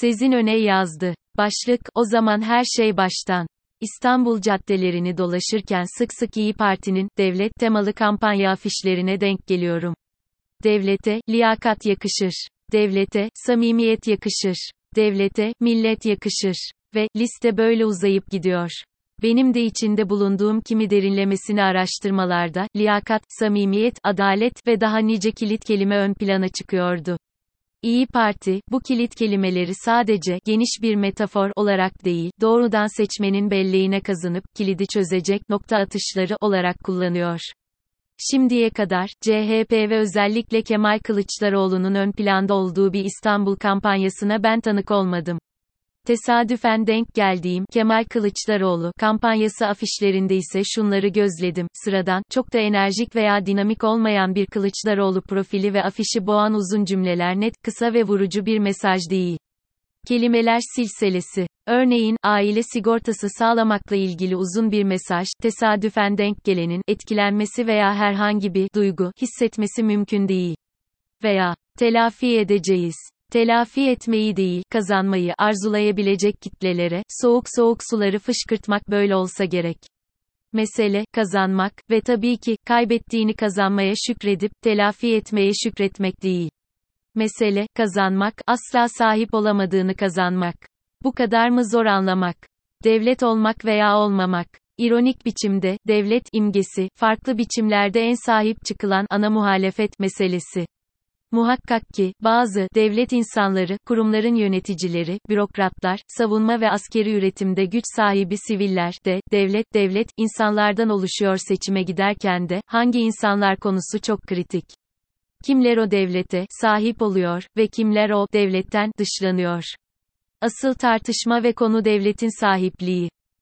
Sezin Öne yazdı. Başlık, o zaman her şey baştan. İstanbul caddelerini dolaşırken sık sık İyi Parti'nin, devlet temalı kampanya afişlerine denk geliyorum. Devlete, liyakat yakışır. Devlete, samimiyet yakışır. Devlete, millet yakışır. Ve, liste böyle uzayıp gidiyor. Benim de içinde bulunduğum kimi derinlemesine araştırmalarda, liyakat, samimiyet, adalet ve daha nice kilit kelime ön plana çıkıyordu. İyi Parti, bu kilit kelimeleri sadece, geniş bir metafor olarak değil, doğrudan seçmenin belleğine kazınıp, kilidi çözecek, nokta atışları olarak kullanıyor. Şimdiye kadar, CHP ve özellikle Kemal Kılıçdaroğlu'nun ön planda olduğu bir İstanbul kampanyasına ben tanık olmadım. Tesadüfen denk geldiğim Kemal Kılıçdaroğlu kampanyası afişlerinde ise şunları gözledim. Sıradan, çok da enerjik veya dinamik olmayan bir Kılıçdaroğlu profili ve afişi boğan uzun cümleler net, kısa ve vurucu bir mesaj değil. Kelimeler silsilesi. Örneğin, aile sigortası sağlamakla ilgili uzun bir mesaj, tesadüfen denk gelenin, etkilenmesi veya herhangi bir duygu, hissetmesi mümkün değil. Veya, telafi edeceğiz. Telafi etmeyi değil, kazanmayı arzulayabilecek kitlelere, soğuk soğuk suları fışkırtmak böyle olsa gerek. Mesele, kazanmak ve tabii ki, kaybettiğini kazanmaya şükredip, telafi etmeye şükretmek değil. Mesele, kazanmak, asla sahip olamadığını kazanmak. Bu kadar mı zor anlamak? Devlet olmak veya olmamak. İronik biçimde, devlet imgesi, farklı biçimlerde en sahip çıkılan ana muhalefet meselesi. Muhakkak ki, bazı, devlet insanları, kurumların yöneticileri, bürokratlar, savunma ve askeri üretimde güç sahibi siviller de, devlet, devlet, insanlardan oluşuyor seçime giderken de, hangi insanlar konusu çok kritik. Kimler o devlete, sahip oluyor, ve kimler o, devletten, dışlanıyor. Asıl tartışma ve konu devletin sahipliği.